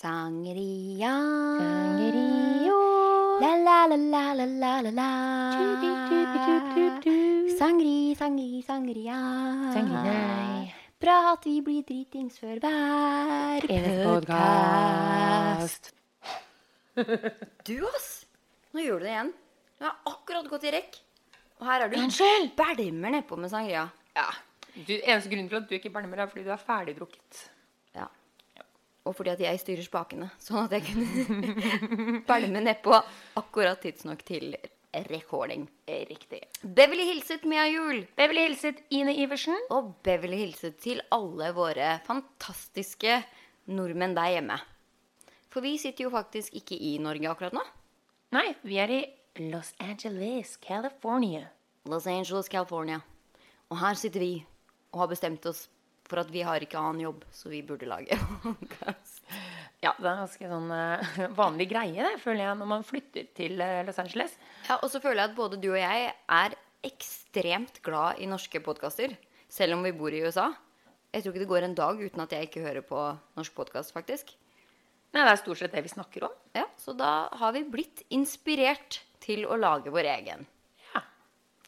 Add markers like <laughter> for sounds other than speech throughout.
Sangria. Sangeria. La, la, la, la, la, la, la, la. Sangri, sangri, sangria. Sangri, Bra at vi blir dritings før hver podkast. <laughs> Du, ass! Nå gjør du det igjen. Du har akkurat gått i rekk. Og her er du Unnskyld! bælmer nedpå med sangria. Ja. Du, eneste grunnen til at du ikke bælmer, er fordi du er ferdigdrukket. Og fordi at jeg styrer spakene, sånn at jeg kunne <laughs> pælme nedpå akkurat tidsnok til recording. Riktig. Beverly hilset Mia Juel. Beverly hilset Ine Iversen. Og Beverly hilset til alle våre fantastiske nordmenn der hjemme. For vi sitter jo faktisk ikke i Norge akkurat nå. Nei, vi er i Los Angeles, California. Los Angeles, California. Og her sitter vi og har bestemt oss for at vi har ikke annen jobb, så vi burde lage <laughs> podcast. Ja, det er en ganske sånn uh, <laughs> vanlig greie, det, føler jeg, når man flytter til uh, Los Angeles. Ja, og så føler jeg at både du og jeg er ekstremt glad i norske podkaster, selv om vi bor i USA. Jeg tror ikke det går en dag uten at jeg ikke hører på norsk podkast, faktisk. Nei, det er stort sett det vi snakker om. Ja, Så da har vi blitt inspirert til å lage vår egen. Ja.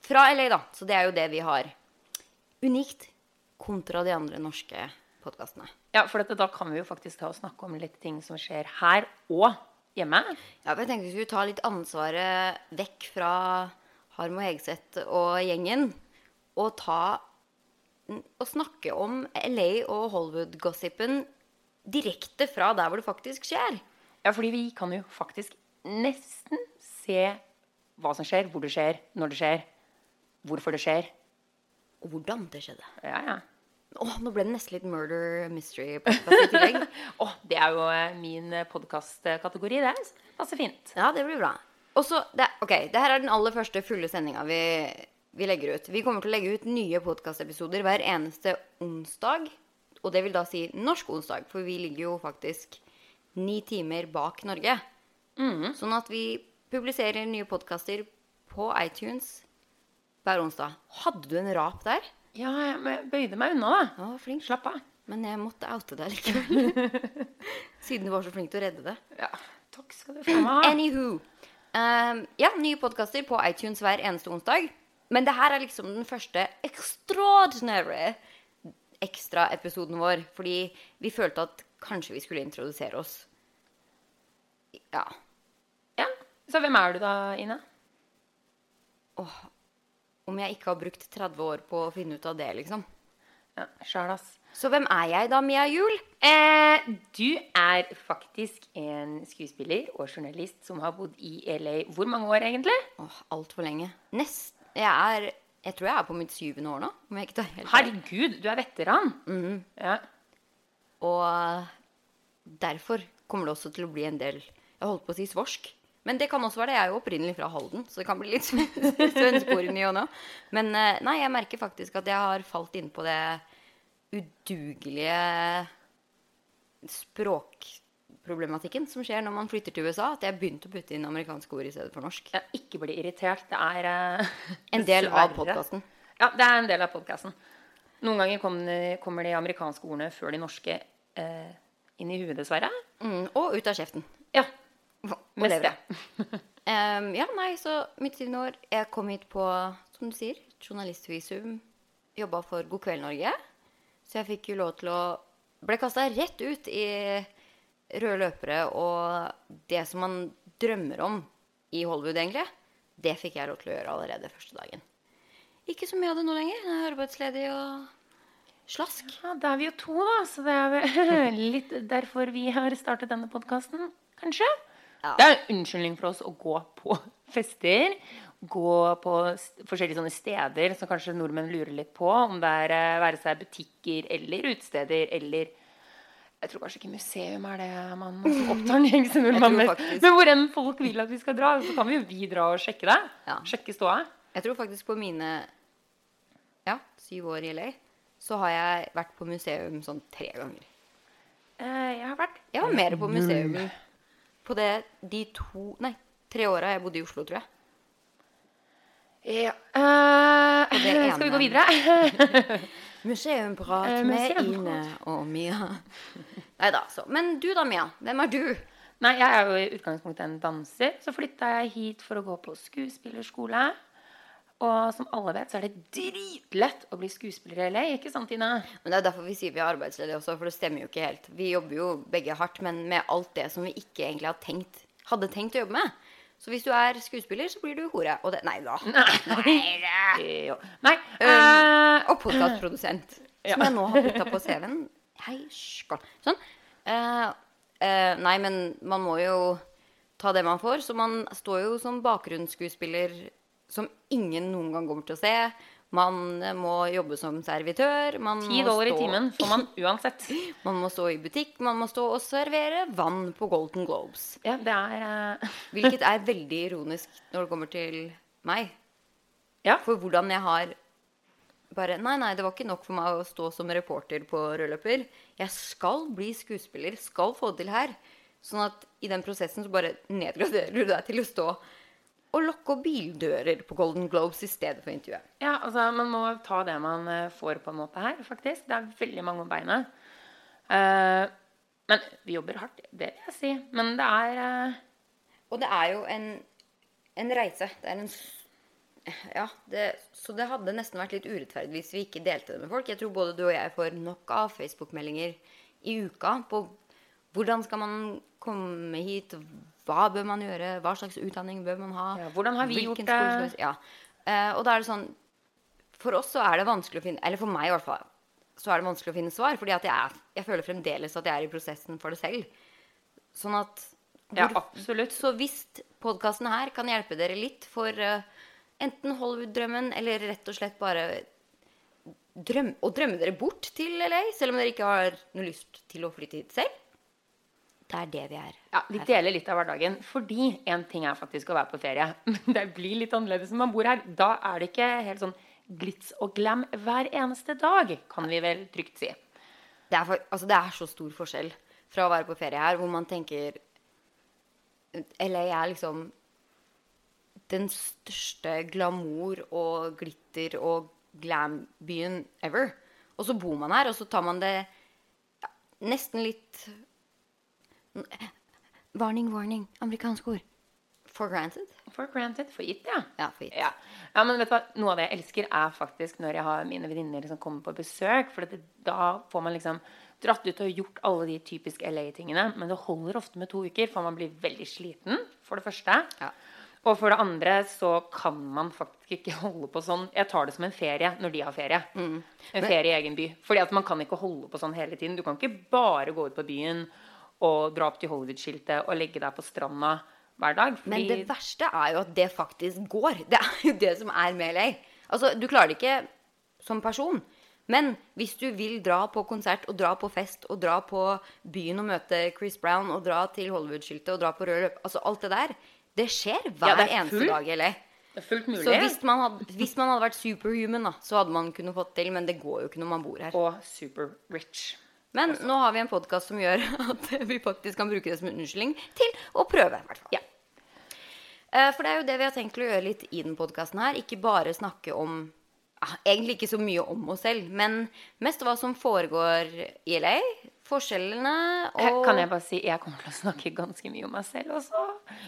Fra LA, da. Så det er jo det vi har. Unikt kontra de andre norske podkastene. Ja, for dette, da kan vi jo faktisk ta og snakke om litt ting som skjer her og hjemme. Ja, for jeg tenkte vi skulle ta litt ansvaret vekk fra Harm og Hegseth og gjengen. Og ta og snakke om LA og Hollywood-gossipen direkte fra der hvor det faktisk skjer. Ja, fordi vi kan jo faktisk nesten se hva som skjer, hvor det skjer, når det skjer, hvorfor det skjer. Og hvordan det skjedde. Ja, ja. Åh, nå ble det nesten litt murder mystery-podcast i tillegg. <laughs> Å, det er jo eh, min podkastkategori, det. Passer fint. Ja, det blir bra. Og så, det, ok, det her er den aller første fulle sendinga vi, vi legger ut. Vi kommer til å legge ut nye podkastepisoder hver eneste onsdag. Og det vil da si norsk onsdag, for vi ligger jo faktisk ni timer bak Norge. Sånn at vi publiserer nye podkaster på iTunes hver onsdag. Hadde du en rap der? Ja, jeg bøyde meg unna, da. Ja, flink. Slapp av. Men jeg måtte oute deg likevel. <laughs> Siden du var så flink til å redde det. Ja, takk skal du få meg ha. <clears throat> Anywho. Um, ja, nye podkaster på iTunes hver eneste onsdag. Men det her er liksom den første extraordinary ekstraepisoden vår. Fordi vi følte at kanskje vi skulle introdusere oss. Ja. Ja. Så hvem er du da, Ine? Om jeg ikke har brukt 30 år på å finne ut av det, liksom. Ja, Sjæl, ass. Så hvem er jeg da, Mia Juel? Eh, du er faktisk en skuespiller og journalist som har bodd i LA hvor mange år, egentlig? Åh, altfor lenge. Nest Jeg er Jeg tror jeg er på mitt syvende år nå. Om jeg ikke tar helt. Herregud, du er veteran. Ja. Og derfor kommer det også til å bli en del Jeg holdt på å si svorsk. Men det kan også være det. Jeg er jo opprinnelig fra Halden, så det kan bli litt <laughs> svenskord i ny og nå. Men eh, nei, jeg merker faktisk at jeg har falt inn på det udugelige språkproblematikken som skjer når man flytter til USA. At jeg begynte å putte inn amerikanske ord i stedet for norsk. Ja, ikke bli irritert. Det er uh, En del av podkasten. Ja, det er en del av podkasten. Noen ganger kom det- kommer de amerikanske ordene før de norske uh, inn i huet, dessverre. Mm, og ut av kjeften. Ja. Og lever. um, <laughs> ja, nei, så mitt syvende år Jeg kom hit på, som du sier, journalistvisum. Jobba for God kveld, Norge. Så jeg fikk jo lov til å Ble kasta rett ut i røde løpere og det som man drømmer om i Hollywood, egentlig. Det fikk jeg lov til å gjøre allerede første dagen. Ikke så mye av det nå lenger. Jeg er arbeidsledig og slask. Ja, da er vi jo to, da, så det er <laughs> litt derfor vi har startet denne podkasten, kanskje. Ja. Det er en unnskyldning for oss å gå på <laughs> fester, gå på forskjellige sånne steder som kanskje nordmenn lurer litt på, om det er eh, være seg butikker eller utesteder eller jeg tror kanskje ikke museum er det man <laughs> opptar den gjengse nordmann mest. faktisk- Men hvor enn folk vil at vi skal dra, så kan vi jo vi dra og sjekke det. Ja. Sjekke ståa. Jeg tror faktisk på mine ja, syv år i LA så har jeg vært på museum sånn tre ganger. Eh, jeg har vært Jeg var mer på museum på det de to Nei, tre åra jeg bodde i Oslo, tror jeg. Ja. uh, skal vi gå videre? <laughs> Museumprat uh, med museumprat. Ine og Mia. Nei da, så. Men du da, Mia. Hvem er du? Nei, jeg er jo i utgangspunktet en danser. Så flytta jeg hit for å gå på skuespillerskole. Og som alle vet, så er det dritlett å bli skuespiller i LA. Ikke sant, Tina? Men Det er derfor vi sier vi er arbeidsledige også, for det stemmer jo ikke helt. Vi jobber jo begge hardt, men med alt det som vi ikke egentlig hadde tenkt, hadde tenkt å jobbe med. Så hvis du er skuespiller, så blir du hore. Og det Nei da. <laughs> Nei Nei. Nei. Um, eh, og podkastprodusent. <laughs> Ja. Som jeg nå har putta på CV-en. Hei, skål. Sånn. Uh, uh, nei, men man må jo ta det man får. Så man står jo som bakgrunnsskuespiller som ingen noen gang kommer til å se. Man må jobbe som servitør. Man Ti dollar i timen får man <laughs> uansett. Man må stå i butikk, man må stå og servere vann på Golden Globes. Ja, det er Uh... <laughs> Hvilket er veldig ironisk når det kommer til meg. Ja. For hvordan jeg har bare Nei, nei, det var ikke nok for meg å stå som reporter på rødløper. Jeg skal bli skuespiller, skal få det til her. Sånn at i den prosessen så bare nedgraderer du deg til å stå og lokke opp bildører på Golden Globes i stedet for intervjuet. Ja, altså Man må ta det man eh, får, på en måte her, faktisk. Det er veldig mange om beinet. Uh, men vi jobber hardt, det vil jeg si. Men det er uh... Og det er jo en, en reise. Det er en Ja, det, så det hadde nesten vært litt urettferdig hvis vi ikke delte det med folk. Jeg tror både du og jeg får nok av Facebook-meldinger i uka på hvordan skal man komme hit, hva bør man gjøre, hva slags utdanning bør man ha. Ja, hvordan har vi gjort det? Ja. Uh, og da er det sånn For oss så er det vanskelig å finne Eller for meg i hvert fall. Så er det vanskelig å finne svar. Fordi jeg, er, jeg føler fremdeles at jeg er i prosessen for det selv. Sånn at Ja, absolutt. så hvis podkasten her kan hjelpe dere litt for uh, enten Hollywood-drømmen eller rett og slett bare drøm, å drømme dere bort til LA, selv om dere ikke har noe lyst til å flytte hit selv, det er det vi er. Ja, Vi deler litt av hverdagen. Fordi en ting er faktisk å være på ferie. <laughs> Men det blir litt annerledes når man bor her. Da er det ikke helt sånn glitz og glam hver eneste dag, kan vi vel trygt si. Det er, for, altså det er så stor forskjell fra å være på ferie her, hvor man tenker LA er liksom den største glamour og glitter og glam-byen ever. Og så bor man her, og så tar man det ja, nesten litt Warning, warning. Amerikansk ord. For granted. For granted. For gitt, ja. Ja, for gitt. Ja. ja, men vet du hva? Noe av det jeg elsker, er faktisk når jeg har mine venninner som kommer på besøk. For det, da får man liksom dratt ut og gjort alle de typiske LA-tingene. Men det holder ofte med to uker, for man blir veldig sliten, for det første. Ja. Og for det andre så kan man faktisk ikke holde på sånn Jeg tar det som en ferie når de har ferie. Mm. En ferie i egen by. Fordi at man kan ikke holde på sånn hele tiden. Du kan ikke bare gå ut på byen og dra opp til Hollywood-skiltet og legge deg på stranda hver dag. Men det verste er jo at det faktisk går. Det er jo det som er med LA. Altså, du klarer det ikke som person. Men hvis du vil dra på konsert og dra på fest og dra på byen og møte Chris Brown og dra til Hollywood-skiltet og dra på rød løp Altså alt det der. Det skjer hver Ja, det eneste dag i LA. Det er fullt mulig. Så hvis man, hadde, hvis man hadde vært superhuman, da, så hadde man kunnet fått til. Men det går jo ikke når man bor her. Og super rich. Men nå har vi en podkast som gjør <laughs> at vi faktisk kan bruke det som unnskyldning til å prøve. i hvert fall. Ja. Eh, For det er jo det vi har tenkt å gjøre litt i den podkasten her. Ikke bare snakke om ah, Egentlig ikke så mye om oss selv, men mest hva som foregår i LA. Forskjellene og Kan jeg bare si jeg kommer til å snakke ganske mye om meg selv også.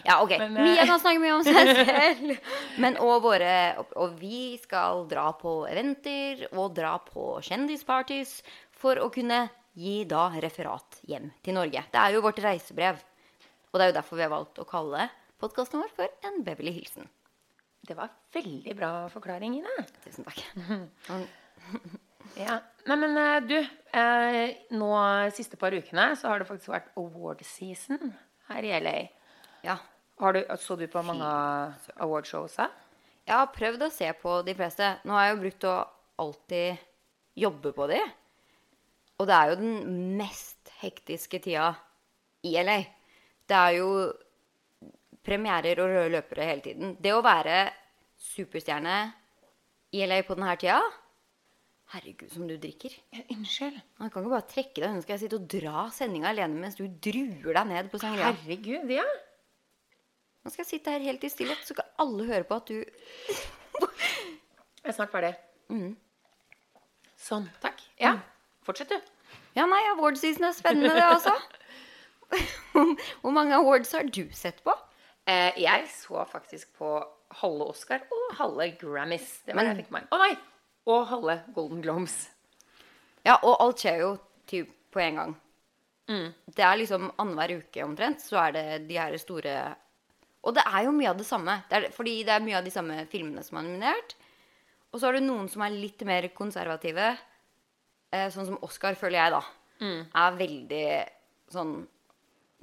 Ja, ok. Men, eh, Mia kan snakke mye om seg <laughs> selv. Men og våre Og vi skal dra på eventer og dra på kjendispartys for å kunne gi da referat hjem til Norge. Det er jo vårt reisebrev. Og det er jo derfor vi har valgt å kalle podkasten vår for En Beverly Hilsen. Det var veldig bra forklaring, Ine. Tusen takk. <laughs> Ja. Nei, men eh, du, eh, nå siste par ukene så har det faktisk vært award season her i LA. Ja. Har du, så du på mange awardshows? da? Jeg har prøvd å se på de fleste. Nå har jeg jo brukt å alltid jobbe på de. Og det er jo den mest hektiske tida i LA. Det er jo premierer og røde løpere hele tiden. Det å være superstjerne i LA på denne tida Herregud, som du drikker. Ja, unnskyld. Man kan ikke bare trekke deg. unna. skal jeg sitte og dra sendinga alene mens du druer deg ned på sangria. Herregud, ja. Nå skal jeg sitte her helt i stillhet, så skal alle høre på at du <laughs> Jeg er snart ferdig. Mm. Sånn. Takk. Ja. Fortsett, du. Ja, nei, award season er spennende, det også. <laughs> Hvor mange awards har du sett på? Eh, jeg så faktisk på halve Oscar og halve Grammys. Det var det Men- jeg fikk meg. Å nei! Og halve Golden Globes. Ja, og alt skjer jo typ på en gang. Det er liksom annenhver uke omtrent, så er det de her store Og det er jo mye av det samme. Det er, fordi det er mye av de samme filmene som er nominert. Og så har du noen som er litt mer konservative. Eh, sånn som Oscar, føler jeg, da. Er veldig sånn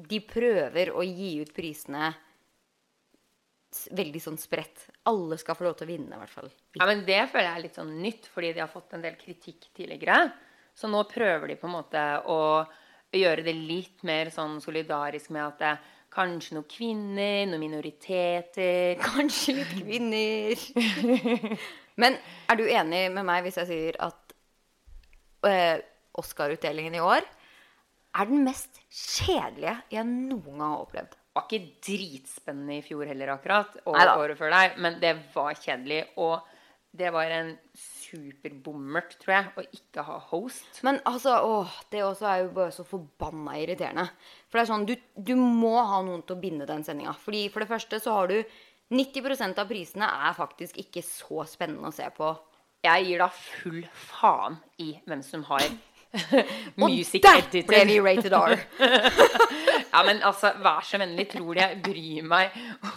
De prøver å gi ut prisene veldig sånn spredt. Alle skal få lov til å vinne, i hvert fall. Ja, men Det føler jeg er litt sånn nytt, fordi de har fått en del kritikk tidligere. Så nå prøver de på en måte å gjøre det litt mer sånn solidarisk med at det kanskje noen kvinner, noen minoriteter <laughs> Kanskje litt kvinner. Men er du enig med meg hvis jeg sier at eh, Oscar-utdelingen i år er den mest kjedelige jeg noen gang har opplevd? Det var ikke dritspennende i fjor heller, akkurat. Og Neida. året før deg, Men det var kjedelig. Og det var en superbommert, tror jeg, å ikke ha host. Men altså, åh, det også er jo bare så forbanna irriterende. For det er sånn, du, du må ha noen til å binde den sendinga. Fordi for det første så har du 90% av prisene er faktisk ikke så spennende å se på. Jeg gir da full faen i hvem som har <laughs> music Der ble vi rated R. <laughs> Ja, men altså, vær så vennlig, tror jeg bryr meg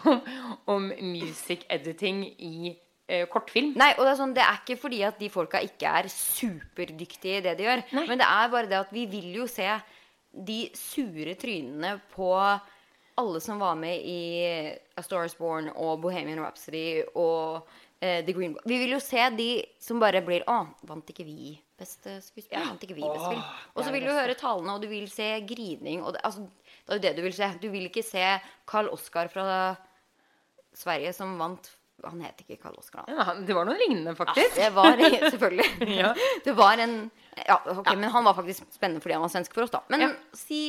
om, om music editing i eh, kortfilm? Nei, og det er, sånn, det er ikke fordi at de folka ikke er superdyktige i det de gjør. Nei. Men det er bare det at vi vil jo se de sure trynene på alle som var med i A Star Is Born og Bohemian Rhapsody og The Green Book. Vi vil jo se de som bare blir Å, vant ikke vi beste skuespiller? Ja. Vant ikke vi beste film? Og så vil du høre talene, og du vil se grining. Og det, altså, det er jo det du vil se. Du vil ikke se Carl Oskar fra Sverige som vant Han het ikke Carl Oskar. Ja, det var noe lignende, faktisk. Det var selvfølgelig. <laughs> Ja. Det var en Ja, ok, men han var faktisk spennende fordi han var svensk for oss, da. Men Ja. si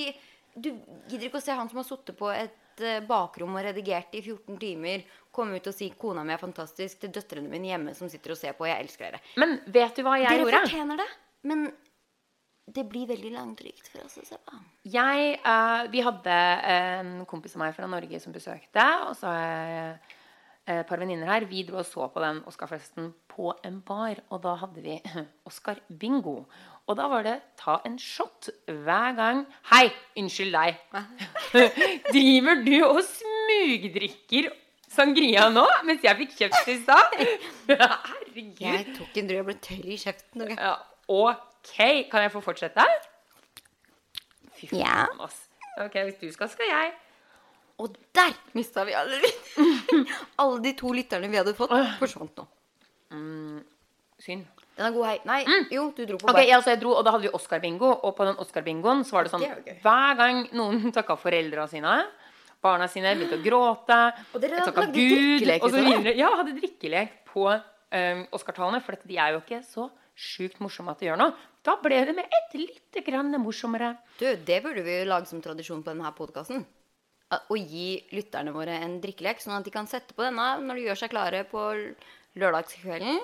Du gidder ikke å se han som har sittet på et eh, bakrom og redigert i 14 timer, komme ut og si 'kona mi er fantastisk' til døtrene mine hjemme som sitter og ser på, 'jeg elsker dere'. Men vet du hva jeg Dere gjorde? fortjener det, men det blir veldig langdrygt for oss å se på. Jeg, uh, vi hadde en kompis av meg fra Norge som besøkte, og så har jeg eh, et par venninner her. Vi dro og så på den Oscar-festen på en bar, og da hadde vi <clears throat> Oscar-bingo. Og da var det ta en shot hver gang. Hei, unnskyld deg. <laughs> Driver du og smugdrikker sangria nå, mens jeg fikk kjøpt i stad? <laughs> Herregud. Jeg tok en drøy og ble tørr i kjeften. ok? Ja, ok, kan jeg få fortsette? Fy faen, Ja. ass. Ok, hvis du skal, skal jeg. Og der mista vi alle <laughs> Alle de to lytterne vi hadde fått, forsvant nå. Synd. Den er god, hei. Nei, jo, du dro på okay, Ok, bar. jeg, dro, og Da hadde vi Oscar-bingo, og på den Oscar-bingoen så var det sånn Det er. Hver gang noen <laughs> takka foreldra sine, barna sine begynte å gråte, Og dere takka Gud og så videre. Ja, hadde drikkelek på um, Oscar-talene, for de er jo ikke så sjukt morsomme at de gjør noe. Da ble det med et lite grann morsommere. Du, det burde vi jo lage som tradisjon på denne podkasten. Å gi lytterne våre en drikkelek, sånn at de kan sette på denne når de gjør seg klare på lørdagskvelden.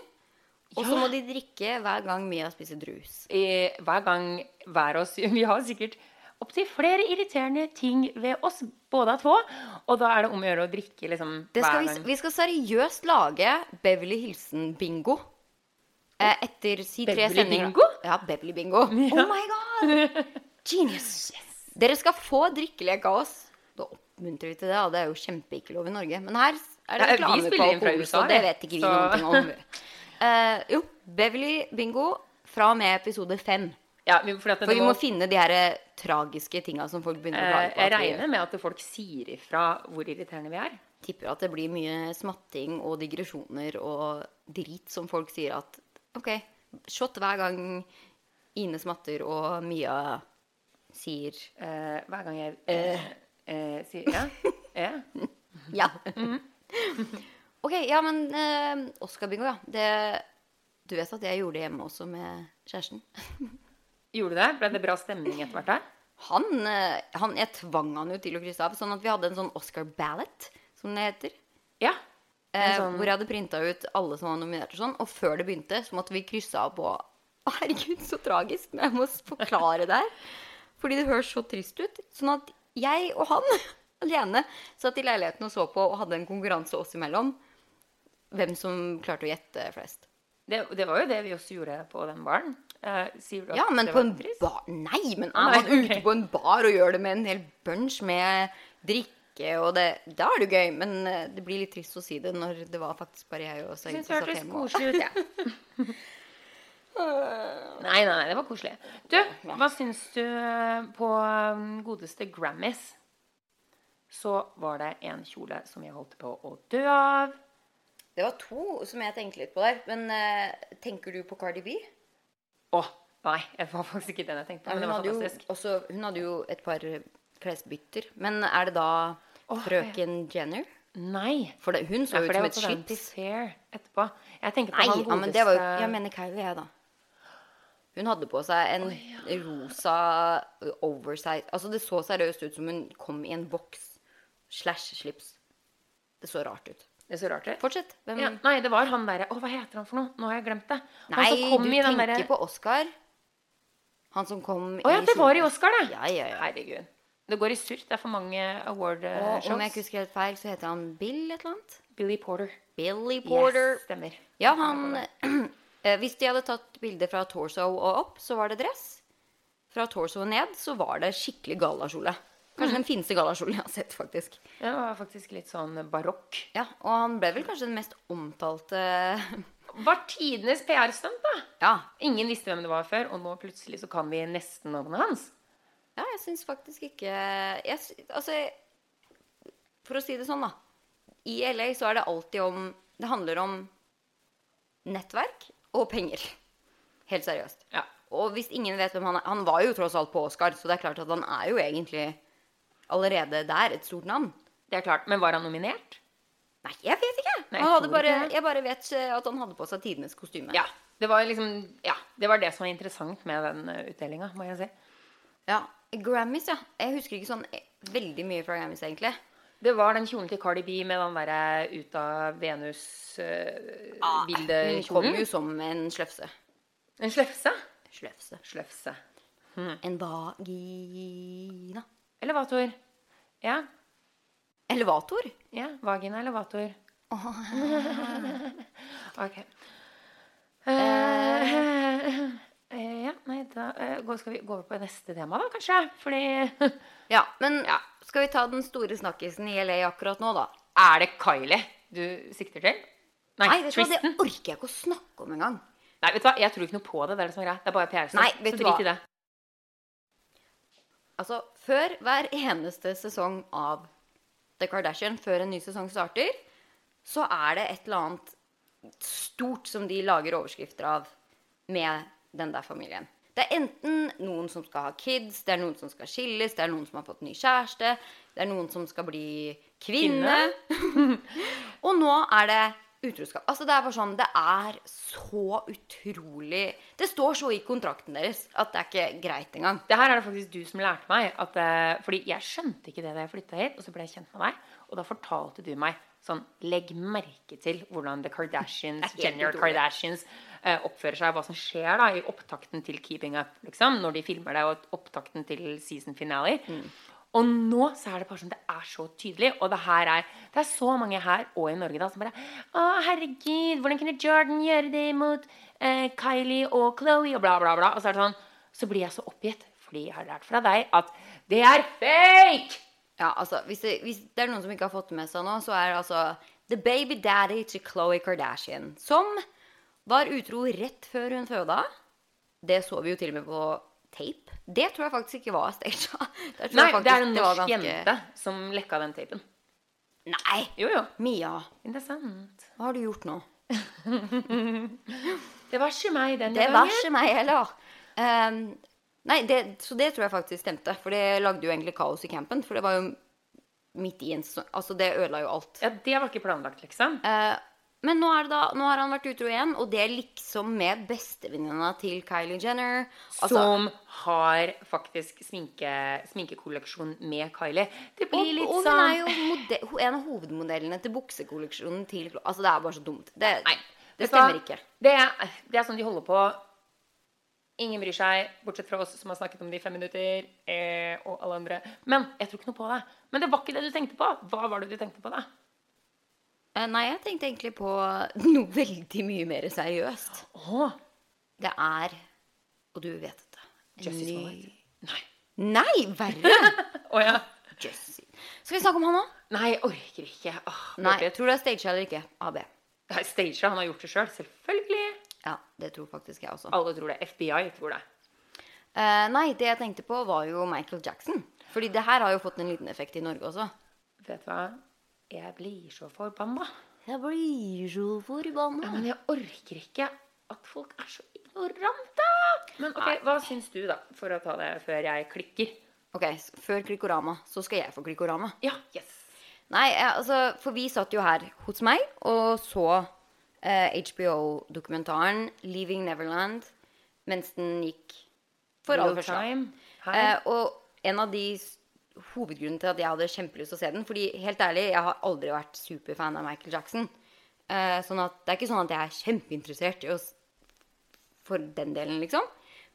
Og så Ja. må de drikke hver gang Mia spiser drus. eh, hver gang hver oss <laughs> Vi har sikkert opptil flere irriterende ting ved oss, både av to. Og da er det om å gjøre å drikke liksom Det skal hver vi, gang. vi skal seriøst lage Beverly Hilsen-bingo. Eh, etter si tre Beverly sendinger. Bingo? Ja, Beverly Bingo. <laughs> Oh my god! Genius. Dere skal få drikkelek av oss. Da oppmuntrer vi til det, og det er jo kjempeikke lov i Norge. Men her er det Ja, reklame på alkohol, så det vet ikke vi Så- noen ting om. Eh, jo, Beverly Bingo fra og med episode fem. Ja, vi- For vi må, må finne de her eh, tragiske tinga som folk begynner å Eh, klage på. Jeg regner med at folk sier ifra hvor irriterende vi er. tipper at det blir mye smatting og digresjoner og drit som folk sier at OK, shot hver gang Ine smatter og Mia sier uh, hver gang jeg uh, uh, sier ja. <laughs> ja. ja. Mhm. <laughs> OK, ja, men eh, Oscar-bingo, ja. Det, du vet at jeg gjorde det hjemme også med kjæresten? <laughs> Gjorde du det? Ble det bra stemning etter hvert der? Han, eh, han, jeg tvang han jo til å krysse av, sånn at vi hadde en sånn Oscar ballot, som det heter. Ja. Eh, sånn- Hvor jeg hadde printa ut alle som var nominert og sånn. Og før det begynte, så måtte vi krysse av på <laughs> herregud, så tragisk Men jeg må forklare det her. Fordi det høres så trist ut. Sånn at jeg og han <laughs> alene satt i leiligheten og så på og hadde en konkurranse oss imellom. Hvem som klarte å gjette flest. Det, det var jo det vi også gjorde på den baren. Uh, sier du at Ja, men det på var en trist? bar Nei, men Nei, er man ok. ute på en bar og gjør det med en hel bunch med drikke og det Da er det jo gøy, men eh, det blir litt trist å si det når det var faktisk bare jeg og Jeg Saeed som det satt hørtes hjemme. og- koselig ut, <laughs> jeg. <laughs> Nei, nei, nei, det var koselig. Du, hva syns du eh, på um, godeste Grammys? Så var det en kjole som jeg holdt på å dø av. Det var to som jeg tenkte litt på der. Men uh, tenker du på Cardi B? Å, nei, det var faktisk ikke den jeg tenkte på. Men det hun, hadde jo, også, hun hadde jo et par klesbytter. Men er det da oh, frøken Jenner? Nei. For det, hun så Ja, ut som et. Fair etterpå. Jeg tenker på Nei, han ja, godeste men det var jo Jeg mener Kylie, jeg, da. Hun hadde på seg en rosa oversize Altså, det så seriøst ut som hun kom i en boks slash slips. Det så rart ut. Det er så rart det. Fortsett. Hvem Ja, nei, det var han derre Å, hva heter han for noe? Nå har jeg glemt det. Han Nei, kom du i den tenker der... på Oscar. Han som kom i Å ja, det var i Oscar, det! Ja, ja, ja. Herregud. Det går i surr. Det er for mange award eh, om jeg ikke husker helt feil, så heter han Bill et eller annet. Billy Porter. Billy Porter. Yes, stemmer. Ja, han <clears throat> eh, Hvis de hadde tatt bilde fra torso og opp, så var det dress. Fra torso og ned så var det skikkelig galakjole. Kanskje den fineste gallakjolen jeg har sett, faktisk. Ja, Det var faktisk litt sånn barokk. Ja, Og han ble vel kanskje den mest omtalte <laughs> Var tidenes PR-stunt, da. Ja, Ingen visste hvem det var før, og nå plutselig så kan vi nesten navnet hans. ja jeg syns faktisk ikke jeg, Altså, for å si det sånn, da. I LA så er det alltid om Det handler om nettverk og penger. Helt seriøst. Ja. Og hvis ingen vet hvem han er Han var jo tross alt på Oscar, så det er klart at han er jo egentlig allerede der et stort navn. Det er klart. Men var han nominert? Nei, jeg vet ikke. Nei, jeg bare, ikke jeg bare vet eh, at han hadde på seg tidenes kostyme. Ja. Det var liksom Ja, det var det som var interessant med den uh, utdelinga, må jeg si. Ja, Grammys, ja. Jeg husker ikke sånn eh, veldig mye fra Grammys, egentlig. Det var den kjolen til Cardi B med den derre ut av Venus Ah, Hun kom jo som en sløfse. en sløfse? Sløfse. Slefse. En vagina. Elevator. Ja. Elevator? Ja. Vagina elevator. <laughs> ok. Eh, eh, ja, nei, da eh, skal vi gå over på neste tema, da, kanskje? Fordi <laughs> Ja, men Ja. skal vi ta den store snakkisen i LA akkurat nå, da? Er det Kylie du sikter til? Nei, Nei, hva, det orker jeg ikke å snakke om engang. Nei, vet du hva, jeg tror ikke noe på det. Det er det som er greit. Det er bare PR-stoff. Så drit i det. Altså, før hver eneste sesong av The Kardashian, før en ny sesong starter, så er det et eller annet stort som de lager overskrifter av med den der familien. Det er enten noen som skal ha kids, det er noen som skal skilles, det er noen som har fått ny kjæreste, det er noen som skal bli kvinne. <laughs> Og nå er det utroskap. Altså, det er bare sånn Det er så utrolig Det står så i kontrakten deres at det er ikke greit engang. Det her er det faktisk du som lærte meg. At, uh, fordi jeg skjønte ikke det da jeg flytta hit, og så ble jeg kjent med deg. Og da fortalte du meg sånn Legg merke til hvordan The Kardashians, <laughs> er Jenner. Kardashians uh, oppfører seg. Hva som skjer da i opptakten til Keeping Up, liksom. Når de filmer det, og opptakten til season finale. Mm. Og nå så er det bare sånn, det er så tydelig. Og det her er det er så mange her og i Norge da som bare Å, herregud, hvordan kunne Jordan gjøre det mot eh, Kylie og Chloé og bla, bla, bla. Og så er det sånn, så blir jeg så oppgitt. Fordi jeg har lært fra deg at det er fake! Ja, altså, hvis det, hvis det er noen som ikke har fått det med seg nå, så er det altså The baby daddy til Khloe Kardashian. Som var utro rett før hun føda. Det så vi jo til og med på tape. Det tror jeg faktisk ikke var staged. <laughs> Nei, det er en norsk ganske- jente som lekka den tapen. Nei! Jo, jo. Mia, Interessant. hva har du gjort nå? <laughs> Det var ikke meg denne Det gangen. var ikke meg heller. Um, nei, det, så det tror jeg faktisk stemte. For det lagde jo egentlig kaos i campen. For det var jo midt i en sånn... Altså, det ødela jo alt. Ja, det var ikke planlagt, liksom. Eh, men nå, da, nå har han vært utro igjen, og det er liksom med bestevenninna til Kylie Jenner. Altså, som har faktisk sminke, sminkekolleksjon med Kylie. Det og, litt og hun sånn er jo mode, en av hovedmodellene til buksekolleksjonen til Altså, det er bare så dumt. Det, Nei, det stemmer ikke. Det det er sånn de holder på Ingen bryr seg, bortsett fra oss som har snakket om det i fem minutter. Eh, og alle andre. Men jeg tror ikke noe på det. Men det var ikke det du tenkte på. Hva var det du tenkte på, da? Eh, Nei, jeg tenkte egentlig på <laughs> noe veldig mye mer seriøst. Åh. Det er Og du vet dette. en Jussie ny-. Nei. Nei, verre! <laughs> oh, ja. Skal vi snakke om han nå? Nei, jeg orker ikke. Åh, Nei, jeg tror du det er staged eller ikke? AB. Nei, Stager, han har gjort det sjøl. Selv. Selvfølgelig. Ja, det tror faktisk jeg også. Alle tror det. FBI tror det. Uh, nei, det jeg tenkte på, var jo Michael Jackson. Fordi det her har jo fått en liten effekt i Norge også. Vet du hva? Jeg blir så forbanna. Jeg blir så Ja, men jeg orker ikke at folk er så ignorante. Men ok, hva syns du, da? For å ta det før jeg klikker. Ok, før Klikkorama, så skal jeg få Klikkorama. Ja, yes. Nei, altså, for vi satt jo her hos meg og så eh, HBO-dokumentaren 'Leaving Neverland' mens den gikk for aller første gang. Eh, og en av de hovedgrunnene til at jeg hadde kjempelyst til å se den Fordi helt ærlig, jeg har aldri vært superfan av Michael Jackson. Eh, sånn at det er ikke sånn at jeg er kjempeinteressert i å for den delen, liksom.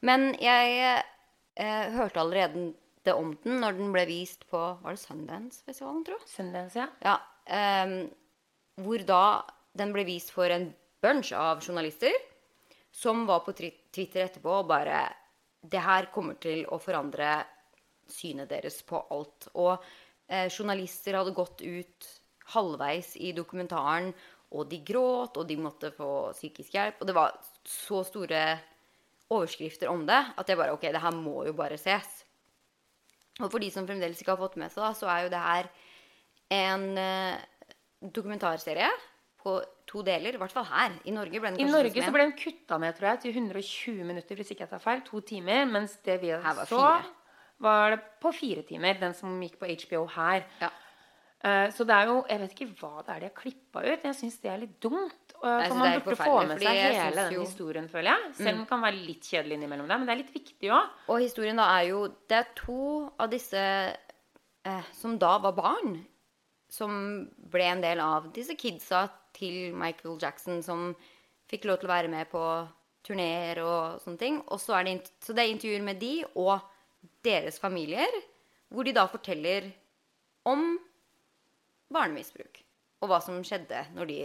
Men jeg eh, hørte allerede det om den når den ble vist på Var det Sundance-festivalen, tror jeg? Sundance, ja. Ja, ehm, hvor da den ble vist for en bunch av journalister som var på Twitter etterpå og bare Det her kommer til å forandre synet deres på alt. Og eh, journalister hadde gått ut halvveis i dokumentaren, og de gråt, og de måtte få psykisk hjelp. Og det var så store overskrifter om det at jeg bare Ok, det her må jo bare ses. Og for de som fremdeles ikke har fått med seg, da, så er jo det her en eh, dokumentarserie på to deler. I hvert fall her. I Norge ble den I Norge så ble den kutta ned tror jeg, til 120 minutter, hvis ikke jeg tar feil. To timer. Mens det vi så, fire. Var det på fire timer. Den som gikk på HBO her. Ja. Uh, Så det er jo Jeg vet ikke hva det er de har klippa ut. Jeg syns det er litt dumt. Uh, Nei, For man burde få med seg hele den Mm. historien, føler jeg. Selv om den kan være litt kjedelig innimellom der. Men det er litt viktig òg. Og historien da er jo Det er to av disse eh, som da var barn, som ble en del av disse kidsa til Michael Jackson, som fikk lov til å være med på turneer og sånne ting. Og så er det, så det er intervjuer med de og deres familier, hvor de da forteller om barnemisbruk. Og hva som skjedde når de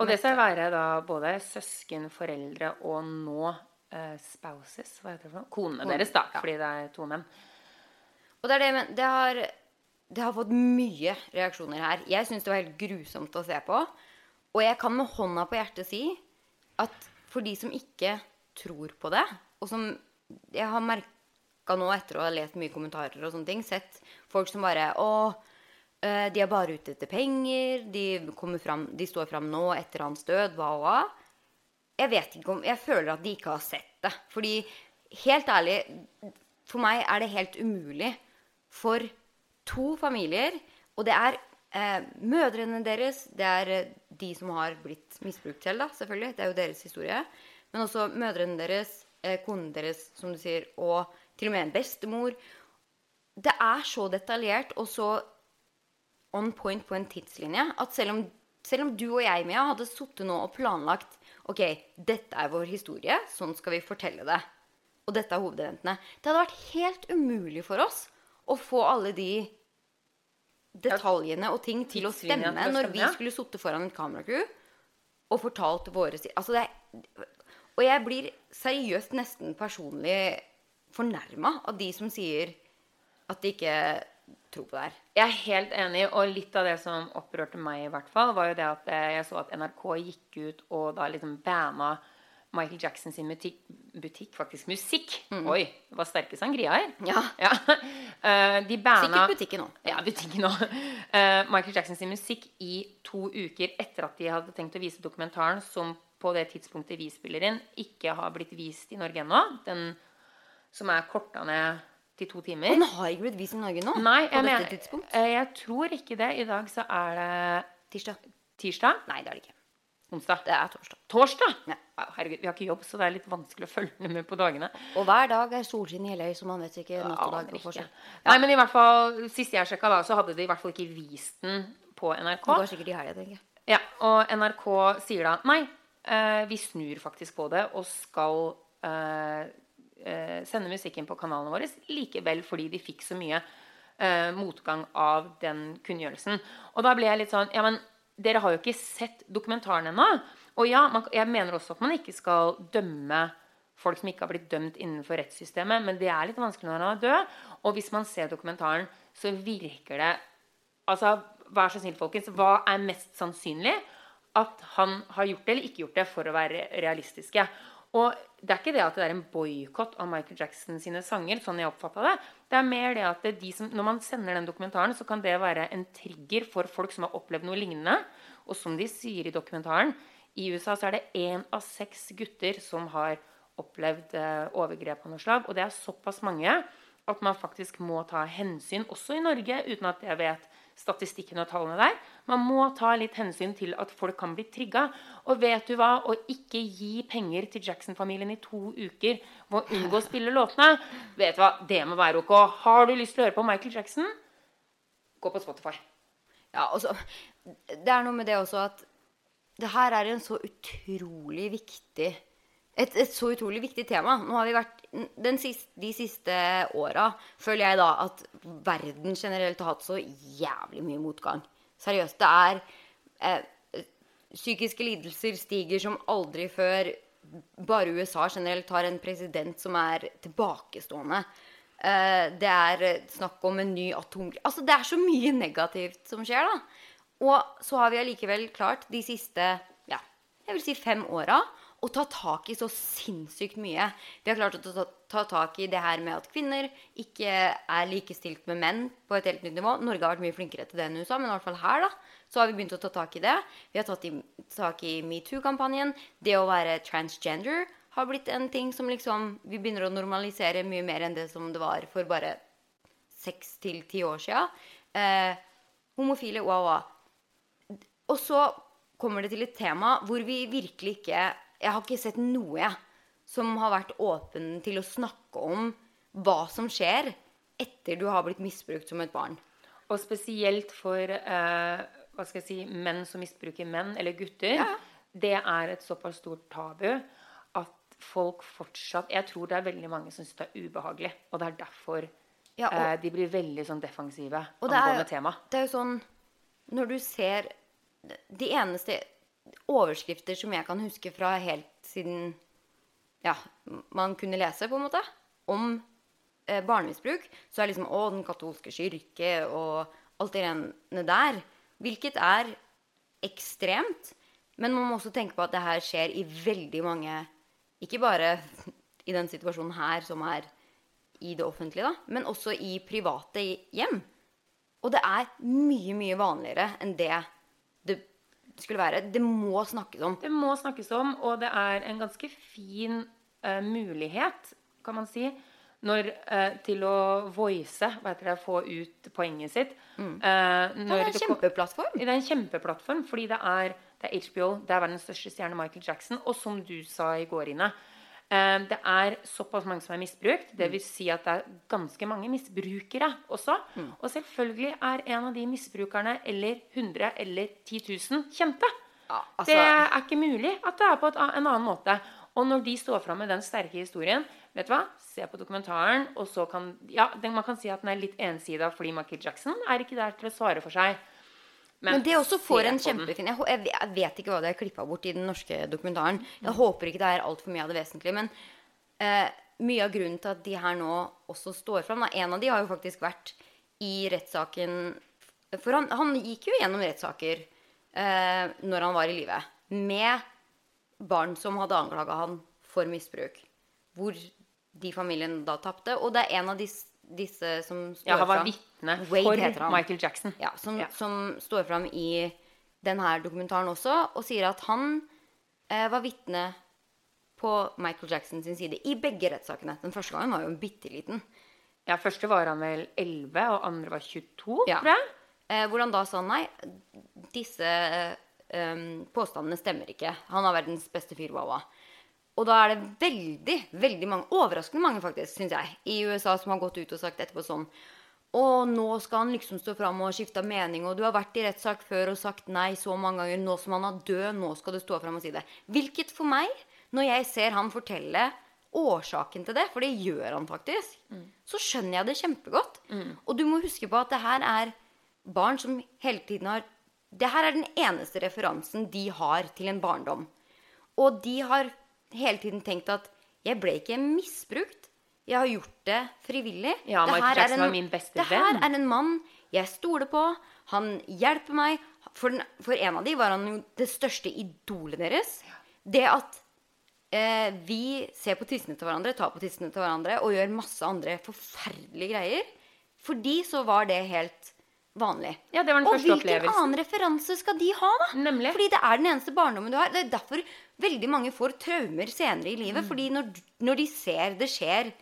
Og det skal være da både søsken, foreldre og nå eh, spouses. Hva heter det for noe? Konene Kone, deres, da. ja. Fordi det er to menn. Og det er det, men det har, det har fått mye reaksjoner her. Jeg syns det var helt grusomt å se på. Og jeg kan med hånda på hjertet si at for de som ikke tror på det, og som jeg har merka nå etter å ha lest mye kommentarer og sånne ting, sett folk som bare Å, eh, de er bare ute etter penger. De, frem, de står fram nå etter hans død. Hva og hva. Jeg vet ikke om Jeg føler at de ikke har sett det. Fordi helt ærlig, for meg er det helt umulig for to familier, og det er eh, mødrene deres, det er eh, de som har blitt misbrukt selv, da, selvfølgelig. Det er jo deres historie. Men også mødrene deres, konen deres, som du sier, og til og med en bestemor. Det er så detaljert og så on point på en tidslinje at selv om, selv om du og jeg, Mia, hadde sittet nå og planlagt Ok, dette er vår historie, sånn skal vi fortelle det. Og dette er hovedeventene. Det hadde vært helt umulig for oss å få alle de detaljene og ting til å stemme når vi skulle sittet foran et kameracrew og fortalt våre Altså, det er Og jeg blir seriøst nesten personlig fornærma av de som sier at de ikke tror på det her. Jeg er helt enig, og litt av det som opprørte meg, i hvert fall, var jo det at eh, jeg så at NRK gikk ut og da liksom banna Michael Jackson sin butikk, butikk faktisk musikk. Oi, det var sterke sangria her. Ja. <laughs> Ja. Eh, de banna Sikkert butikken òg. Ja, butikken òg. Michael Jackson sin musikk i to uker etter at de hadde tenkt å vise dokumentaren, som på det tidspunktet vi spiller inn, ikke har blitt vist i Norge ennå. Den som er korta ned til to timer. Den har ikke blitt vist i Norge nå? Nei, på jeg, dette tidspunkt? eh, jeg tror ikke det. I dag så er det Tirsdag? tirsdag. Nei, det er det ikke. Onsdag. Det er torsdag. Torsdag! Ja. Ja, Herregud, vi har ikke jobb, så det er litt vanskelig å følge med på dagene. Og hver dag er solskinn i LA, så man vet ikke natt og dag. Forskjell. ikke. Nei, men i hvert fall, Sist jeg sjekka, da, så hadde de i hvert fall ikke vist den på NRK. Det går sikkert i helga, tenker jeg. Ja, Og NRK sier da nei, vi snur faktisk på det og skal eh, eh, sende musikken på kanalene våre likevel fordi de fikk så mye eh, motgang av den kunngjørelsen. Og da ble jeg litt sånn Ja, men dere har jo ikke sett dokumentaren ennå. Og ja, man, jeg mener også at man ikke skal dømme folk som ikke har blitt dømt innenfor rettssystemet, men det er litt vanskelig når han er død. Og hvis man ser dokumentaren, så virker det Altså, vær så snill, folkens. Hva er mest sannsynlig? At han har gjort det eller ikke gjort det, for å være realistiske. Og det er ikke det at det er en boikott av Michael Jackson sine sanger. sånn jeg det. Det er mer det at de som, Når man sender den dokumentaren, så kan det være en trigger for folk som har opplevd noe lignende. Og som de sier i dokumentaren, i USA så er det én av seks gutter som har opplevd eh, overgrep av noe slag. Og det er såpass mange at man faktisk må ta hensyn, også i Norge, uten at jeg vet statistikken og tallene der. Man må ta litt hensyn til at folk kan bli trigga. Og vet du hva? Å ikke gi penger til Jackson-familien i to uker ved å unngå å spille låtene, vet du hva? det må være ok. Har du lyst til å høre på Michael Jackson, gå på Spotify. Ja, altså Det er noe med det også at det her er en så utrolig viktig et, et, så utrolig viktig tema. Nå har vi vært siste, De siste åra føler jeg da at verden generelt har hatt så jævlig mye motgang. Seriøst. Det er eh, Psykiske lidelser stiger som aldri før. Bare USA generelt har en president som er tilbakestående. Eh, det er snakk om en ny atomkrig Altså, det er så mye negativt som skjer, da. Og så har vi allikevel klart de siste ja, jeg vil si fem åra å ta tak i så sinnssykt mye. Vi har klart å ta, ta, tak i det her med at kvinner ikke er likestilt med menn på et helt nytt nivå. Norge har vært mye flinkere til det enn USA, men i hvert fall her da, så har vi begynt å ta tak i det. Vi har tatt i, tak i metoo-kampanjen. Det å være transgender har blitt en ting som liksom vi begynner å normalisere mye mer enn det som det var for bare seks til ti år sia. Eh, homofile, wow, wow. Og så kommer det til et tema hvor vi virkelig ikke jeg har ikke sett noe jeg, som har vært åpen til å snakke om hva som skjer etter du har blitt misbrukt som et barn. Og spesielt for eh, hva skal jeg si, menn som misbruker menn, eller gutter. Ja. Det er et såpass stort tabu at folk fortsatt Jeg tror det er veldig mange som syns det er ubehagelig. Og det er derfor ja, og, eh, de blir veldig sånn defensive angående temaet. Det er jo sånn Når du ser De eneste overskrifter som jeg kan huske fra helt siden ja, man kunne lese, på en måte, om eh, barnemisbruk, så er liksom Å, den katolske kirke og alt det rene der. Hvilket er ekstremt. Men man må også tenke på at det her skjer i veldig mange Ikke bare i den situasjonen her som er i det offentlige, da, men også i private hjem. Og det er mye, mye vanligere enn det skulle være. Det må snakkes om. Det må snakkes om, og det er en ganske fin uh, mulighet, kan man si, når, uh, til å voice, hva heter det, få ut poenget sitt. Mm. Uh, det er en kjempeplattform. Det er en kjempeplattform, fordi det er, det er HBO, det er verdens største stjerne, Michael Jackson. Og som du sa i går, Ine, Eh, det er såpass mange som er misbrukt. Det vil si at det er ganske mange misbrukere også. Mm. Og selvfølgelig er en av de misbrukerne eller 100 eller 10 000 kjente. Ja, altså... Det er ikke mulig at det er på en annen måte. Og når de står fram med den sterke historien vet du hva? Se på dokumentaren, og så kan Ja, man kan si at den er litt ensida fordi Michael Jackson er ikke der til å svare for seg. Men, men, det også får en kjempefin jeg, jeg, vet ikke hva det er klippa bort i den norske dokumentaren. Jeg mm. håper ikke det er altfor mye av det vesentlige. Men eh, mye av grunnen til at de her nå også står fram da, En av de har jo faktisk vært i rettssaken For han, han, gikk jo gjennom rettssaker eh, når han var i live. Med barn som hadde anklaga han for misbruk. Hvor de familien da tapte. Og det er en av disse, disse som står ja, han var vitne for Michael Jackson. Ja, som, ja. som står fram i denne dokumentaren også, og sier at han eh, var vitne på Michael Jackson sin side i begge rettssakene. Den første gangen var jo bitte liten. Ja, første var han vel 11, og andre var 22, ja. tror jeg. Eh, hvor han da sa nei, disse eh, påstandene stemmer ikke. Han har verdens beste fyr, wawa. Og da er det veldig, veldig mange, overraskende mange faktisk, synes jeg, i USA som har gått ut og sagt etterpå sånn og nå skal han liksom stå fram og skifte mening, og du har vært i rettssak før og sagt nei så mange ganger. Nå som han er død, nå skal du stå fram og si det. Hvilket for meg, når jeg ser han fortelle årsaken til det, for det gjør han faktisk, så skjønner jeg det kjempegodt. Og du må huske på at det her er barn som hele tiden har Det her er den eneste referansen de har til en barndom. Og de har hele tiden tenkt at jeg ble ikke misbrukt. Jeg har gjort det frivillig. Ja, Det her er en- Det her er en mann jeg stoler på. Han hjelper meg. For, den, for en av de var han jo det største idolet deres. Det at eh, vi ser på tissene til hverandre, tar på tissene til hverandre og gjør masse andre forferdelige greier. For de så var det helt vanlig. Ja, det var den og første hvilken annen referanse skal de ha, da? Nemlig. Fordi det er den eneste barndommen du har. Det er derfor veldig mange får traumer senere i livet. Mm. Fordi når, når de ser det skjer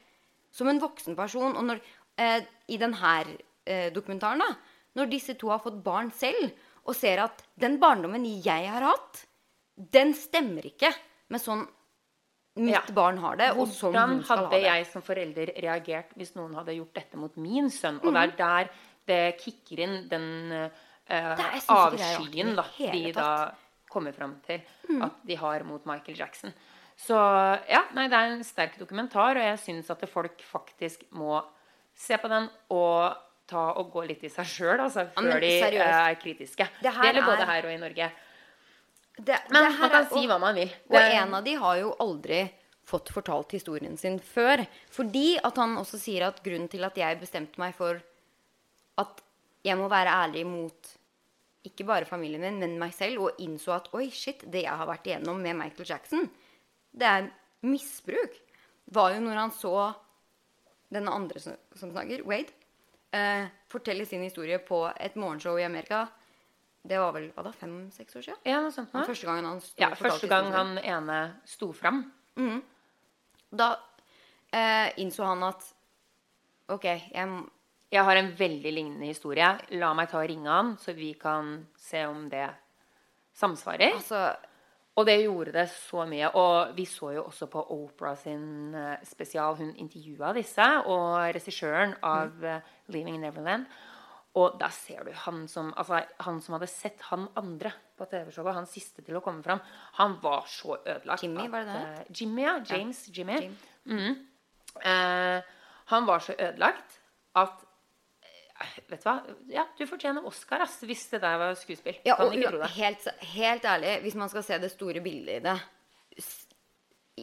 som en voksen person, og når eh, I denne eh, dokumentaren, da, når disse to har fått barn selv, og ser at den barndommen jeg har hatt, den stemmer ikke med sånn mitt Ja. barn har det, og sånn Hvordan hun skal hadde ha det. jeg som forelder reagert hvis noen hadde gjort dette mot min sønn? Og Mhm. det er der det kicker inn den i avskyen de da. Mhm. kommer fram til at de har mot Michael Jackson. Så ja, nei, det er en sterk dokumentar, og jeg syns at folk faktisk må se på den og ta og gå litt i seg sjøl altså, men før de seriøst. eh, er kritiske. Det her Det gjelder både er- her og i Norge. Det, Men man kan er- si hva man vil. Og en av de har jo aldri fått fortalt historien sin før. Fordi at han også sier at grunnen til at jeg bestemte meg for at jeg må være ærlig mot ikke bare familien min, men meg selv, og innså at oi, shit, det jeg har vært igjennom med Michael Jackson, det er misbruk, var jo når han så den andre som, som snakker, Wade, eh, fortelle sin historie på et morgenshow i Amerika. Det var vel hva da, fem-seks år siden? Ja, noe sånt den Første gangen han sto Ja, første gang han ene sto fram. Da eh, innså han at OK, jeg Jeg har en veldig lignende historie. La meg ta og ringe han, så vi kan se om det samsvarer. Altså Og det gjorde det så mye. Og vi så jo også på Opera sin eh, spesial. Hun intervjua disse, og regissøren av mm. 'Leaving Neverland'. Og da ser du han som altså, han som hadde sett han andre på TV-showet, han siste til å komme fram, han var så ødelagt. Jimmy, var det det eh, Jimmy, ja. James Jimmy. Jim. Eh, han var så ødelagt at eh, Vet du hva? Ja, du fortjener Oscar ass, hvis det der var skuespill. ja, kan og ikke tro det. helt, helt ærlig, hvis man skal se det store bildet i det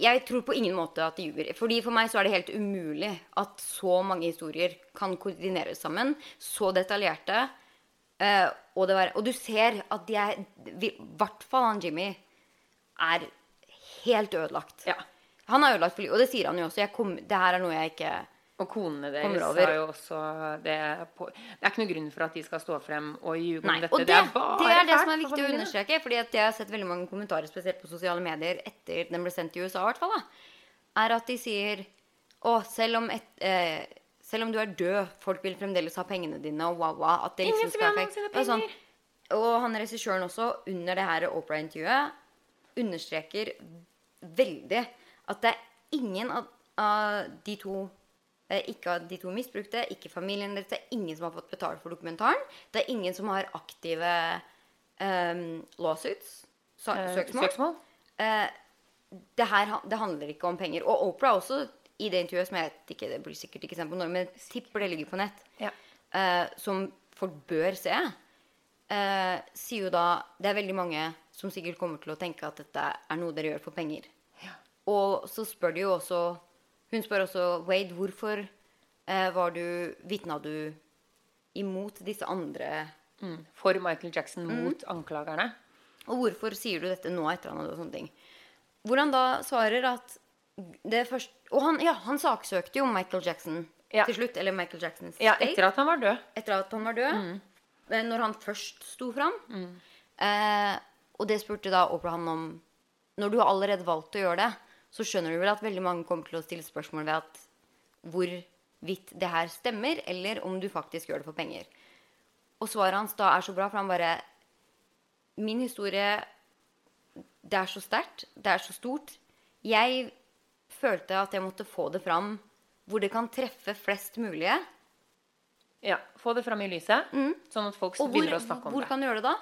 Jeg tror på ingen måte at de ljuger. Fordi For meg så er det helt umulig at så mange historier kan koordineres sammen. Så detaljerte. eh, og, det var, og du ser at de er I hvert fall han Jimmy er helt ødelagt. Ja. Han er ødelagt for livet, og det sier han jo også. Kom, det her er noe jeg ikke Og konene deres har jo også det på Det er ikke noen grunn for at de skal stå frem og ljuge om dette. og det, det er bare det er det som er viktig å understreke. fordi at jeg har sett veldig mange kommentarer, spesielt på sosiale medier, etter den ble sendt til USA, i hvert fall, da, er at de sier Å, selv om, et, eh, selv om du er død, folk vil fremdeles ha pengene dine, og wow, wow, at det liksom Ingen skal være fake. Og sånn. Og han regissøren også, under det her Opera-intervjuet, understreker veldig at det er ingen av, av de to ikke av de to misbrukte, ikke familien deres. Det er ingen som har fått betalt for dokumentaren. Det er ingen som har aktive um, lawsuits. Eh, søksmål. Søksmål? Eh, det her det handler ikke om penger. Og Opera også, i det intervjuet som jeg vet ikke, det blir sikkert ikke sendt på Norge, men jeg tipper det ligger på nett, Ja. uh, som folk bør se, uh, sier jo da Det er veldig mange som sikkert kommer til å tenke at dette er noe dere gjør for penger. Og så spør de jo også Hun spør også Wade hvorfor eh, var du Vitna du imot disse andre Mm. For Michael Jackson Mm. mot anklagerne. Og hvorfor sier du dette nå etter han hadde sånne ting? Hvor han da svarer at det først Og han, ja, han saksøkte jo Michael Jackson Ja. til slutt. Eller Michael Jacksons Ja, estate. etter at han var død. etter at han var død. Mm. Når han først sto fram. Eh, og det spurte da Oprah han om Når du har allerede valgt å gjøre det, så skjønner du vel at veldig mange kommer til å stille spørsmål ved at hvorvidt det her stemmer, eller om du faktisk gjør det for penger. Og svaret hans da er så bra, for han bare Min historie Det er så sterkt. Det er så stort. Jeg følte at jeg måtte få det fram hvor det kan treffe flest mulige. Ja, Få det fram i lyset, sånn at folk Mm. Hvor, begynner å snakke om hvor det. kan du gjøre det da?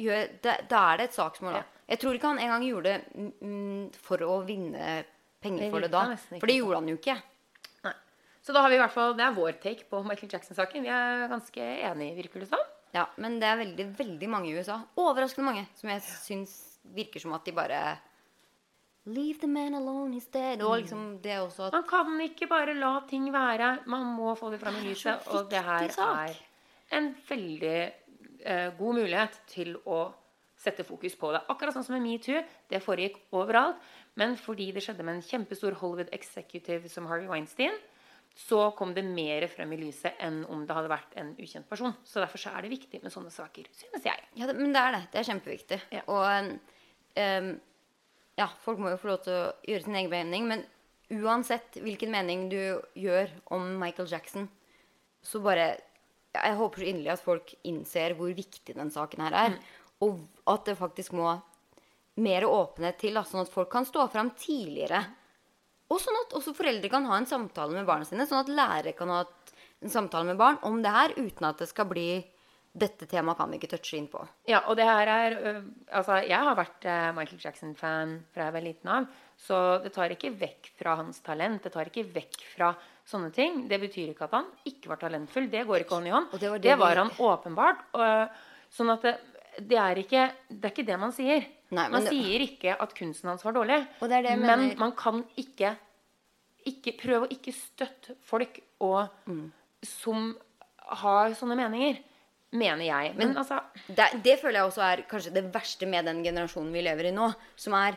Gjør, da? Da er det et saksmål, da. Ja. Jeg tror ikke han engang gjorde det mm, for å vinne penger for det da. For det gjorde han jo ikke. Nei. Så da har vi i hvert fall, Det er vår take på Michael Jackson-saken. Vi er ganske enige, virker det som. Ja, Men det er veldig, veldig mange i USA, overraskende mange, som jeg syns virker som at de bare Leave the man alone, he's dead. Og liksom det også at Man kan ikke bare la ting være. Man må få det fram i lyset. Og det her er en veldig uh, god mulighet til å sette fokus på det. Akkurat sånn som med metoo. Det foregikk overalt. Men fordi det skjedde med en kjempestor Hollywood executive som Harvey Weinstein, så kom det mer frem i lyset enn om det hadde vært en ukjent person. Så derfor så er det viktig med sånne saker, synes jeg. Ja, det, men det er det. Det er kjempeviktig. Ja. Og um, ja, folk må jo få lov til å gjøre sin egen mening, men uansett hvilken mening du gjør om Michael Jackson, så bare Jeg håper så inderlig at folk innser hvor viktig den saken her er, og at det faktisk må mer åpenhet til, da, sånn at folk kan stå fram tidligere. Og sånn at også foreldre kan ha en samtale med barna sine, sånn at lærere kan ha en samtale med barn om det her, uten at det skal bli dette temaet kan vi ikke touche inn på. Ja, og det her er Altså, jeg har vært øh, Michael Jackson-fan fra jeg var liten av. Så det tar ikke vekk fra hans talent. Det tar ikke vekk fra sånne ting. Det betyr ikke at han ikke var talentfull. Det går ikke hånd i hånd. Det var det, det var han åpenbart. Og, sånn at det, det er ikke det er ikke det man sier. Nei, man det- sier ikke at kunsten hans var dårlig. Det det men mener. man kan ikke, ikke Prøv å ikke støtte folk og, Mm. som har sånne meninger. Mener jeg. Men, altså Det, det føler jeg også er kanskje det verste med den generasjonen vi lever i nå. Som er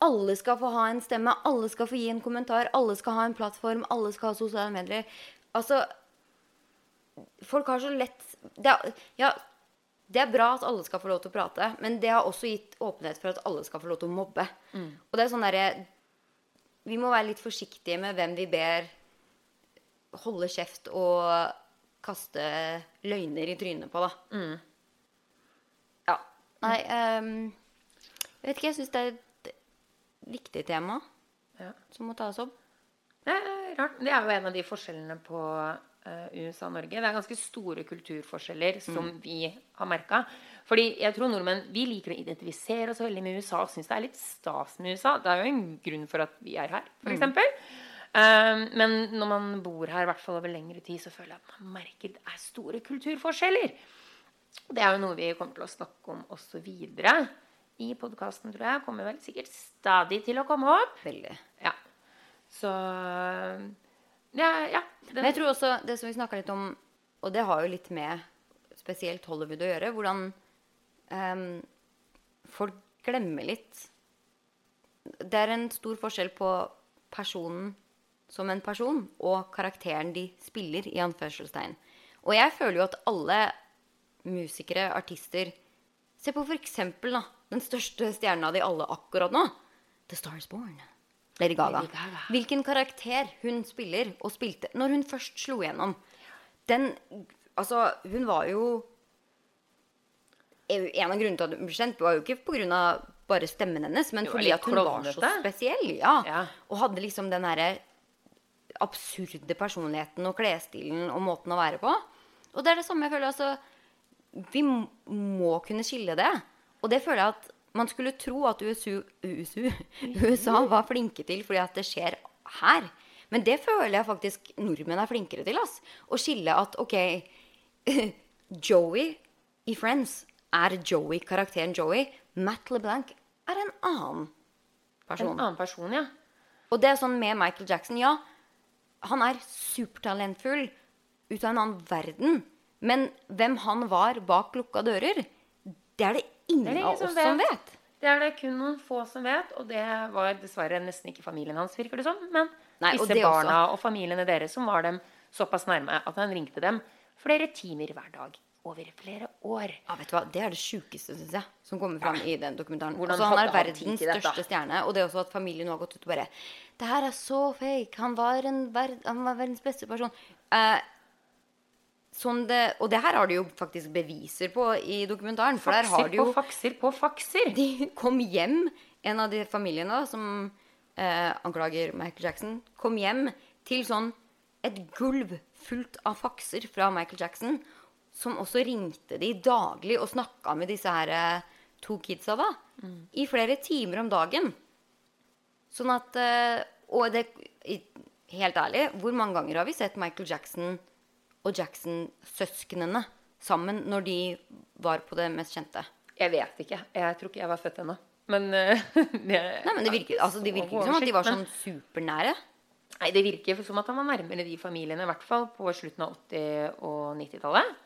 alle skal få ha en stemme, alle skal få gi en kommentar, alle skal ha en plattform, alle skal ha sosiale medier. Altså Folk har så lett det er, Ja, det er bra at alle skal få lov til å prate, men det har også gitt åpenhet for at alle skal få lov til å mobbe. Og det er sånn derre Vi må være litt forsiktige med hvem vi ber holde kjeft og kaste løgner i trynet på, da. Ja. Nei um, Jeg vet ikke, jeg syns det er et viktig tema ja. som må tas opp. Det er rart. Det er jo en av de forskjellene på USA og Norge. Det er ganske store kulturforskjeller som vi har merka. Fordi jeg tror nordmenn vi liker å identifisere oss veldig med USA og syns det er litt stas med USA. Det er jo en grunn for at vi er her, f.eks. Um, men når man bor her i hvert fall over lengre tid, så føler jeg at man merker det er store kulturforskjeller. Det er jo noe vi kommer til å snakke om også videre i podkasten, tror jeg. Kommer vel sikkert stadig til å komme opp. Veldig. Ja. Så Ja. ja det, Men jeg tror også det som vi snakka litt om, og det har jo litt med spesielt Hollywood å gjøre, hvordan um, folk glemmer litt Det er en stor forskjell på personen som en person og karakteren de spiller, i anførselstegn. Og jeg føler jo at alle musikere, artister Se på for eksempel da, den største stjerna de alle akkurat nå. The Stars Born. Lady Gaga. Lady Gaga. Hvilken karakter hun spiller og spilte når hun først slo gjennom. Den Altså, hun var jo En av grunnene til at hun ble kjent, var jo ikke pga. bare stemmen hennes, men fordi at hun var så spesiell. Ja. Ja. Og hadde liksom den derre absurde personligheten og klesstilen og måten å være på. Og det er det samme jeg føler altså Vi må kunne skille det. Og det føler jeg at man skulle tro at USU, USU, USA var flinke til fordi at det skjer her. Men det føler jeg faktisk nordmenn er flinkere til. Ass. Å skille at OK <laughs> Joey i Friends er Joey, karakteren Joey. Matt LeBlanc er en annen person. en annen person, ja. Og det er sånn med Michael Jackson, ja. Han er supertalentfull ut av en annen verden. Men hvem han var bak lukka dører, det er det ingen av som oss som vet. vet. Det er det kun noen få som vet, og det var dessverre nesten ikke familien hans, virker det som. Men Nei, og disse også. barna og familiene deres som var dem såpass nærme at han ringte dem flere timer hver dag over flere år. Ja, vet du hva? Det er det sjukeste, syns jeg, som kommer fram i den dokumentaren. Altså, han er verdens største stjerne, og det er også at familien nå har gått ut og bare Det her er så fake. Han var, en verd, han var verdens beste person. Eh, det, og det her har de jo faktisk beviser på i dokumentaren. For der har Fakser de jo på fakser på fakser. De kom hjem, en av de familiene da, som eh, anklager Michael Jackson, kom hjem til sånn et gulv fullt av fakser fra Michael Jackson, som også ringte de daglig og snakka med disse her eh, to kidsa da, i flere timer om dagen. Sånn at eh, Og det, helt ærlig, hvor mange ganger har vi sett Michael Jackson og Jackson-søsknene sammen når de var på det mest kjente? Jeg vet ikke. Jeg tror ikke jeg var født ennå. Men uh, <laughs> det, Nei, men Det virker, altså, det virker ikke som at de var sånn supernære. Nei, det virker som at han var nærmere de familiene, i hvert fall på slutten av 80- og 90-tallet.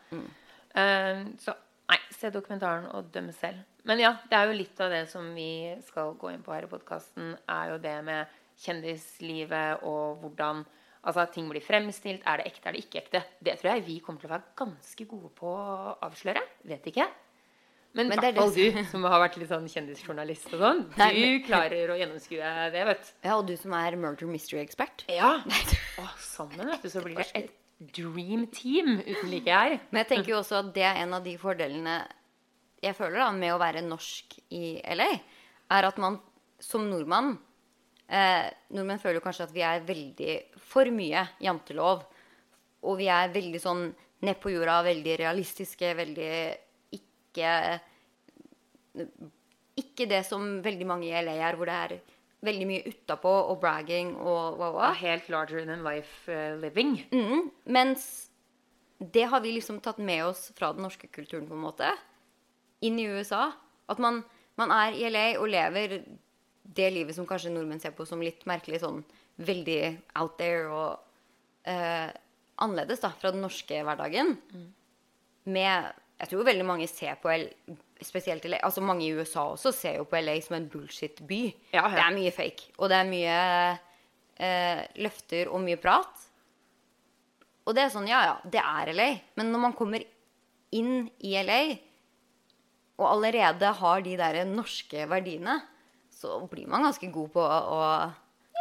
Eh, så nei, se dokumentaren og døm selv. Men ja, det er jo litt av det som vi skal gå inn på her i podkasten, er jo det med kjendislivet og hvordan altså, at ting blir fremstilt. Er det ekte, er det ikke ekte? Det tror jeg vi kommer til å være ganske gode på å avsløre. Vet ikke. Men i Men er hvert fall du, som har vært litt sånn kjendisjournalist og sånn, Nei, du men- klarer å gjennomskue det, vet du. Ja, Og du som er murder mystery-ekspert. Ja. <laughs> Og sammen, vet du, så blir det et dream team uten like her. Men jeg tenker jo også at det er en av de fordelene jeg føler da, med å være norsk i LA, er at man som nordmann eh, Nordmenn føler kanskje at vi er veldig for mye jantelov. Og vi er veldig sånn ned på jorda, veldig realistiske, veldig ikke Ikke det som veldig mange i LA er, hvor det er veldig mye utapå og bragging og wow, wow. helt larger than life uh, living. Mm, mens det har vi liksom tatt med oss fra den norske kulturen, på en måte, inn i USA. At man, man er i LA og lever det livet som kanskje nordmenn ser på som litt merkelig, sånn veldig out there og eh, annerledes da, fra den norske hverdagen. Med Jeg tror veldig mange ser på L, spesielt LA, altså mange i USA også ser jo på LA som en bullshit-by. Ja, ja. Det er mye fake, og det er mye eh, løfter og mye prat. Og det er sånn, ja ja, det er LA. Men når man kommer inn i LA, og allerede har de der norske verdiene, så blir man ganske god på å,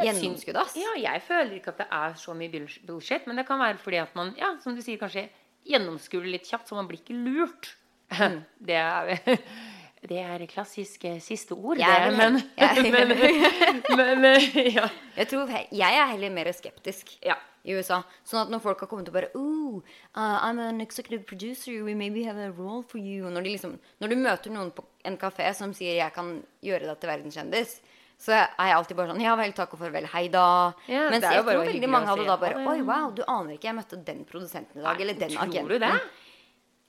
gjennomskue det. Ja, jeg føler ikke at det er så mye bullshit, men det kan være fordi at man, ja, som du sier, kanskje gjennomskuer litt kjapt, så man blir ikke lurt. Mm. <laughs> Det er <laughs> det er klassiske siste ord, det. vel <laughs> Men, men, men, men, eh, ja. Jeg tror jeg er heller mer skeptisk Ja. i USA. Sånn at når folk har kommet og bare oh, uh, I'm an executive producer, we maybe have a role for you. Når, liksom, når du møter noen på en kafé som sier 'jeg kan gjøre deg til verdenskjendis', så er jeg alltid bare sånn 'ja vel, takk og farvel, hei da'. Ja, Mens jeg tror veldig mange hadde da bare 'oi, wow, du aner ikke, jeg møtte den produsenten i dag', eller den Tror agenten. du det?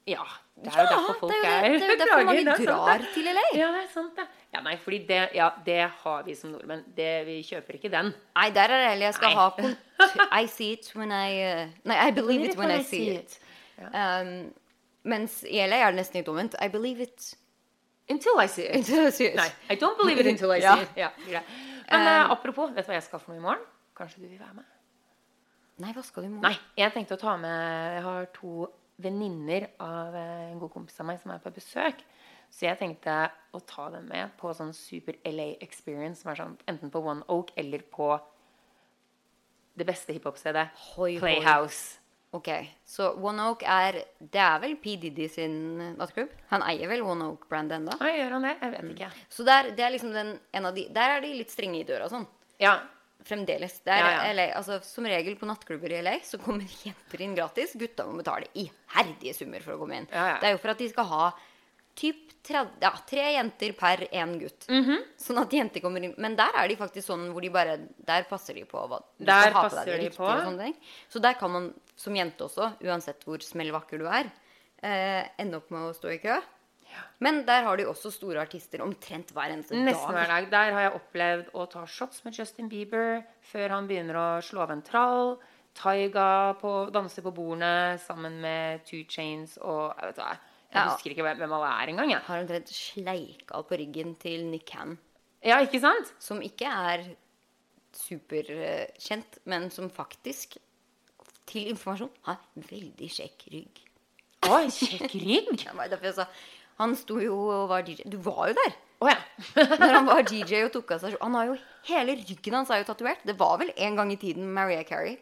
Ja. Det er jo derfor folk det er det- er jo <laughs> derfor mange drar til LA. Ja, det er sant, det. Ja, nei, fordi det, ja, det har vi som nordmenn. Det, vi kjøper ikke den. Nei, der er det heller jeg skal Nei. ha <laughs> kont I see it when I uh, Nei, I believe it when I see it. Um, mens i LA er det nesten litt omvendt. I believe it Until I see it. until I see it. Nei, I don't believe it until I Ja. see it. Ja, greit. Men uh, apropos, vet du hva jeg skal for noe i morgen? Kanskje du vil være med? Nei, hva skal du i morgen? Nei, jeg tenkte å ta med Jeg har to venninner av eh, en god kompis av meg som er på besøk. Så jeg tenkte å ta dem med på sånn super LA experience, som er sånn enten på One Oak eller på det beste hiphop-stedet. Playhouse. Ok, så One Oak er Det er vel P. Diddy sin nattklubb? Han eier vel One Oak-brandet ennå? Gjør han det? Jeg vet ikke. Så der, det er liksom den, en av de Der er de litt strenge i døra og sånn. Ja, Fremdeles. Det er Ja, ja. LA, altså, som regel på nattklubber i LA så kommer jenter inn gratis. Gutta må betale iherdige summer for å komme inn. Ja. Det er jo for at de skal ha typ 30, ja, tre jenter per én gutt. Mhm. Sånn at jenter kommer inn. Men der er de faktisk sånn hvor de bare Der passer de på hva du Der skal ha på deg det de riktige på. og sånne ting. Så der kan man som jente også, uansett hvor smellvakker du er, eh, ende opp med å stå i kø. Men der har de også store artister omtrent hver eneste Nesten hver dag. dag. Der har jeg opplevd å ta shots med Justin Bieber før han begynner å slå av en trall. Taiga på, danse på bordene sammen med Two Chains og Jeg, vet hva, jeg husker ikke hvem, alle er engang. Jeg. Har omtrent sleika på ryggen til Nick Cannon. Ja, ikke sant? Som ikke er superkjent, men som faktisk, til informasjon, har veldig kjekk rygg. Å, kjekk rygg! <laughs> ja, Han sto jo og var DJ. Du var jo der! Å ja. <laughs> Når han var DJ og tok av seg Han har jo Hele ryggen hans er jo tatovert. Det var vel en gang i tiden Maria Carey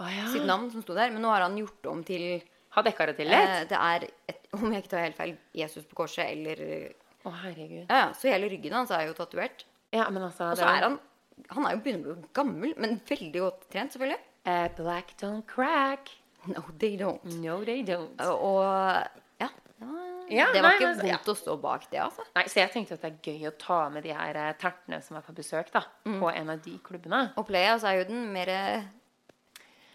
oh, ja. sitt navn som sto der, men nå har han gjort om til Ha dekka det til eh. Det er, et, <laughs> om jeg ikke tar helt feil, Jesus på korset eller Å, herregud. Ja. Så hele ryggen hans er jo tatovert. Ja, men altså Og så er han Han er jo begynner å bli gammel, men veldig godt trent, selvfølgelig. eh, Black don't crack. No, they don't. No, they don't. Og ja. det var- Ja, det var nei, ikke vondt ja. å stå bak det, altså. Nei, Så jeg tenkte at det er gøy å ta med de her eh, tertene som er på besøk, da, Mm. på en av de klubbene. Og Playhouse er jo den mer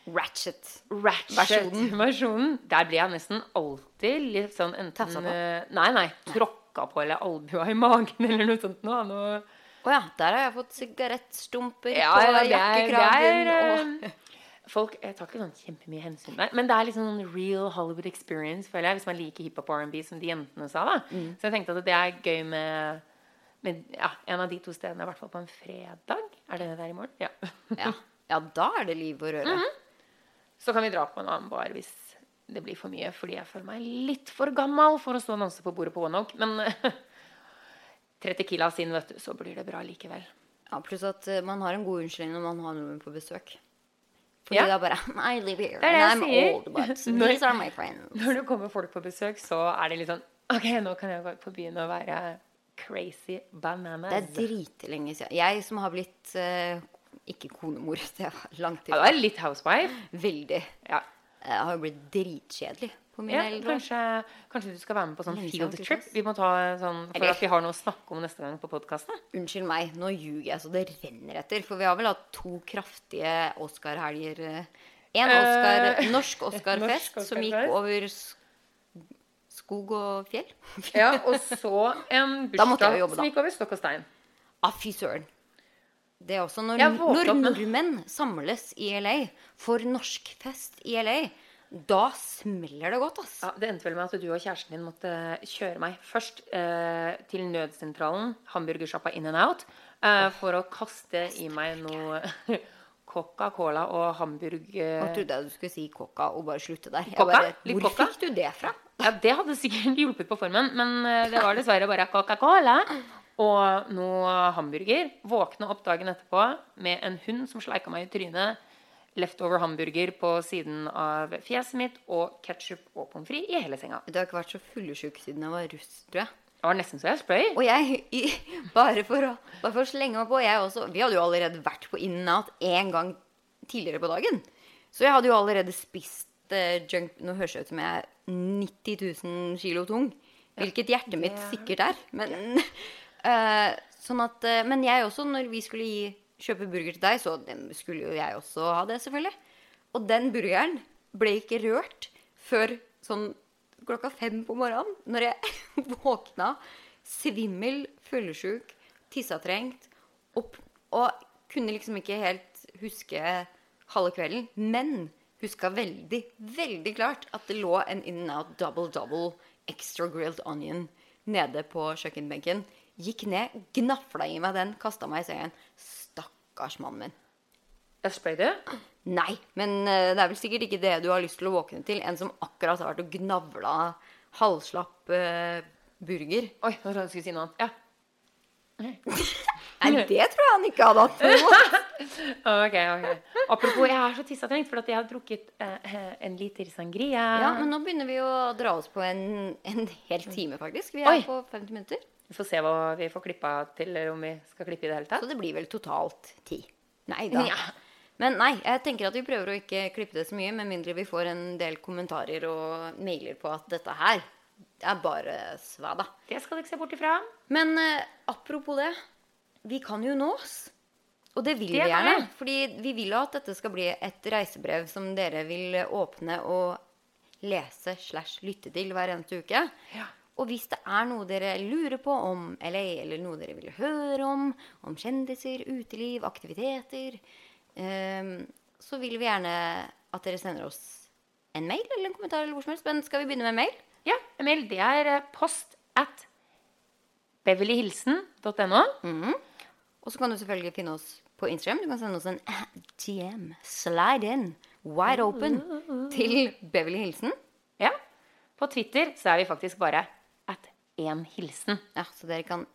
eh, ratchet. Ratchet-versjonen. <laughs> Der blir jeg nesten alltid litt sånn Tafsa enten på? eh, Nei, nei. Tråkka på eller albua i magen <laughs> eller noe sånt. noe. Å ja, der har jeg fått sigarettstumper Ja, på ja, jakkekragen. og... eh, Folk jeg tar ikke sånn kjempemye hensyn der. Men det er liksom sånn real Hollywood experience, føler jeg, hvis man liker hiphop og R&B, som de jentene sa. da. Mm. Så jeg tenkte at det er gøy med, med ja, en av de to stedene, i hvert fall på en fredag. Er det det der i morgen? Ja. ja. ja, da er det liv og røre. Mhm. Så kan vi dra på en annen bar hvis det blir for mye, fordi jeg føler meg litt for gammel for å stå og danse på bordet på One Men 30 kilo inn, vet du, så blir det bra likevel. Ja, Pluss at eh, man har en god unnskyldning når man har nordmenn på besøk. Fordi Ja. det er bare <laughs> I live here, Det er det and I'm sier. old, but <laughs> Når- these are my friends. <laughs> Når det kommer folk på besøk, så er det litt sånn OK, nå kan jeg gå på byen og være crazy bananas. Det er dritlenge siden. Jeg som har blitt eh, ikke konemor, <laughs> det var langt ja, du ifra. er litt housewife. Veldig. Ja. Jeg har jo blitt dritkjedelig på mine Ja, eldre kanskje, kanskje du skal være med på sånn field trip? Vi må ta sånn for Eller- at vi har noe å snakke om neste gang på podkasten. Unnskyld meg, nå ljuger jeg så det renner etter. For vi har vel hatt to kraftige Oscar-helger. En Oscar, uh, <laughs> norsk Oscar-fest Oscar som gikk over skog og fjell. Ja, og <laughs> så en Da bursdag som gikk over stokk og stein. Ah, fy søren. Det er også når, når nordmenn samles i LA for norskfest i LA, da smeller det godt, ass. Ja, Det endte vel med at du og kjæresten din måtte kjøre meg først eh, til nødsentralen, hamburgersjappa In and Out, eh, for å kaste i meg noe <laughs> Coca-Cola og hamburg... Eh. Jeg trodde jeg du skulle si coca og bare slutte der. Jeg Coca? bare, Litt Hvor coca? fikk du det fra? ja, det hadde sikkert <laughs> hjulpet på formen, men eh, det var dessverre bare Coca-Cola. Og noe hamburger. Våkne opp dagen etterpå med en hund som sleika meg i trynet. Leftover hamburger på siden av fjeset mitt og ketsjup og pommes frites i hele senga. Du har ikke vært så fullesjuk siden jeg var russ, tror jeg. Det var nesten så jeg spøy. Og jeg, i, bare, for å, bare for å slenge meg på jeg også, Vi hadde jo allerede vært på In and én gang tidligere på dagen. Så jeg hadde jo allerede spist uh, junk Nå høres det ut som jeg er 90 000 kilo tung. Hvilket hjertet mitt sikkert er. Men, <laughs> eh, sånn at, uh, men jeg også, når vi skulle gi, kjøpe burger til deg, så skulle jo jeg også ha det, selvfølgelig. Og den burgeren ble ikke rørt før sånn klokka fem på morgenen. Når jeg <laughs> våkna svimmel, fyllesyk, tissetrengt og, og kunne liksom ikke helt huske halve kvelden. Men huska veldig, veldig klart at det lå en In and Out double double extra grilled onion nede på kjøkkenbenken. Gikk ned, gnafla i meg den, kasta meg i sengen. Stakkars mannen min. Jeg spøy det? Nei, men eh, det er vel sikkert ikke det du har lyst til å våkne til. En som akkurat har vært og gnavla halvslapp uh, burger. Oi, nå trodde jeg du skulle si noe annet. Ja. <laughs> Nei, det tror jeg han ikke hadde hatt noe. <laughs> Ok, ok. Apropos, jeg er så tissetrengt for jeg har drukket eh, en liter sangria. Ja, men nå begynner vi å dra oss på en, en hel time, faktisk. Vi er Oi. på 50 minutter. Vi får se hva vi får klippa til, eller om vi skal klippe i det hele tatt. Så det blir vel totalt ti. Nei da. Ja. Men nei, jeg tenker at vi prøver å ikke klippe det så mye, med mindre vi får en del kommentarer og mailer på at dette her er bare svada. Det skal du ikke se bort ifra. Men eh, apropos det. Vi kan jo nås. Og det vil Det vi gjerne. vi. Fordi vi vil at dette skal bli et reisebrev som dere vil åpne og lese slash lytte til hver eneste uke. Ja. Og hvis det er noe dere lurer på om LA, eller noe dere vil høre om, om kjendiser, uteliv, aktiviteter, um, så vil vi gjerne at dere sender oss en mail eller en kommentar. eller hvor som helst. Men skal vi begynne med mail? Ja, mail, det er eh, post at beverlyhilsen.no. Og så kan du selvfølgelig finne oss på Instagram. Du kan sende oss en <laughs> DM. Slide in. Wide open. Til Beverly Hilsen. Ja. På Twitter så er vi faktisk bare én hilsen. Ja, så dere kan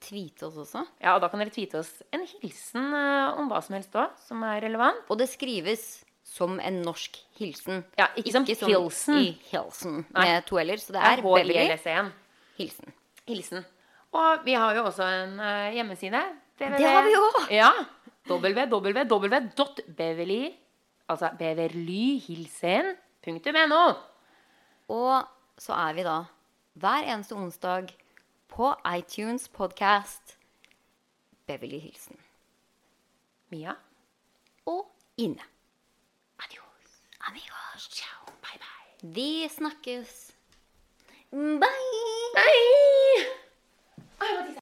tweete oss også. Ja, og da kan dere tweete oss en hilsen eh, om hva som helst òg, som er relevant. Og det skrives som en norsk hilsen. Ja, ikke som hilsen. i hilsen med to l-er. Så det er er Beverly HILSEN. Hilsen. Hilsen. Og vi har jo også en uh, hjemmeside. Det har vi også. Ja. www.beverly, altså beverlyhilsen.no. Og så er vi da hver eneste onsdag på iTunes Podcast. Beverly Hilsen. Mia? Og Ine. Adios. Amigos. Ciao. Bye, bye. Vi snakkes. Bye! Bye!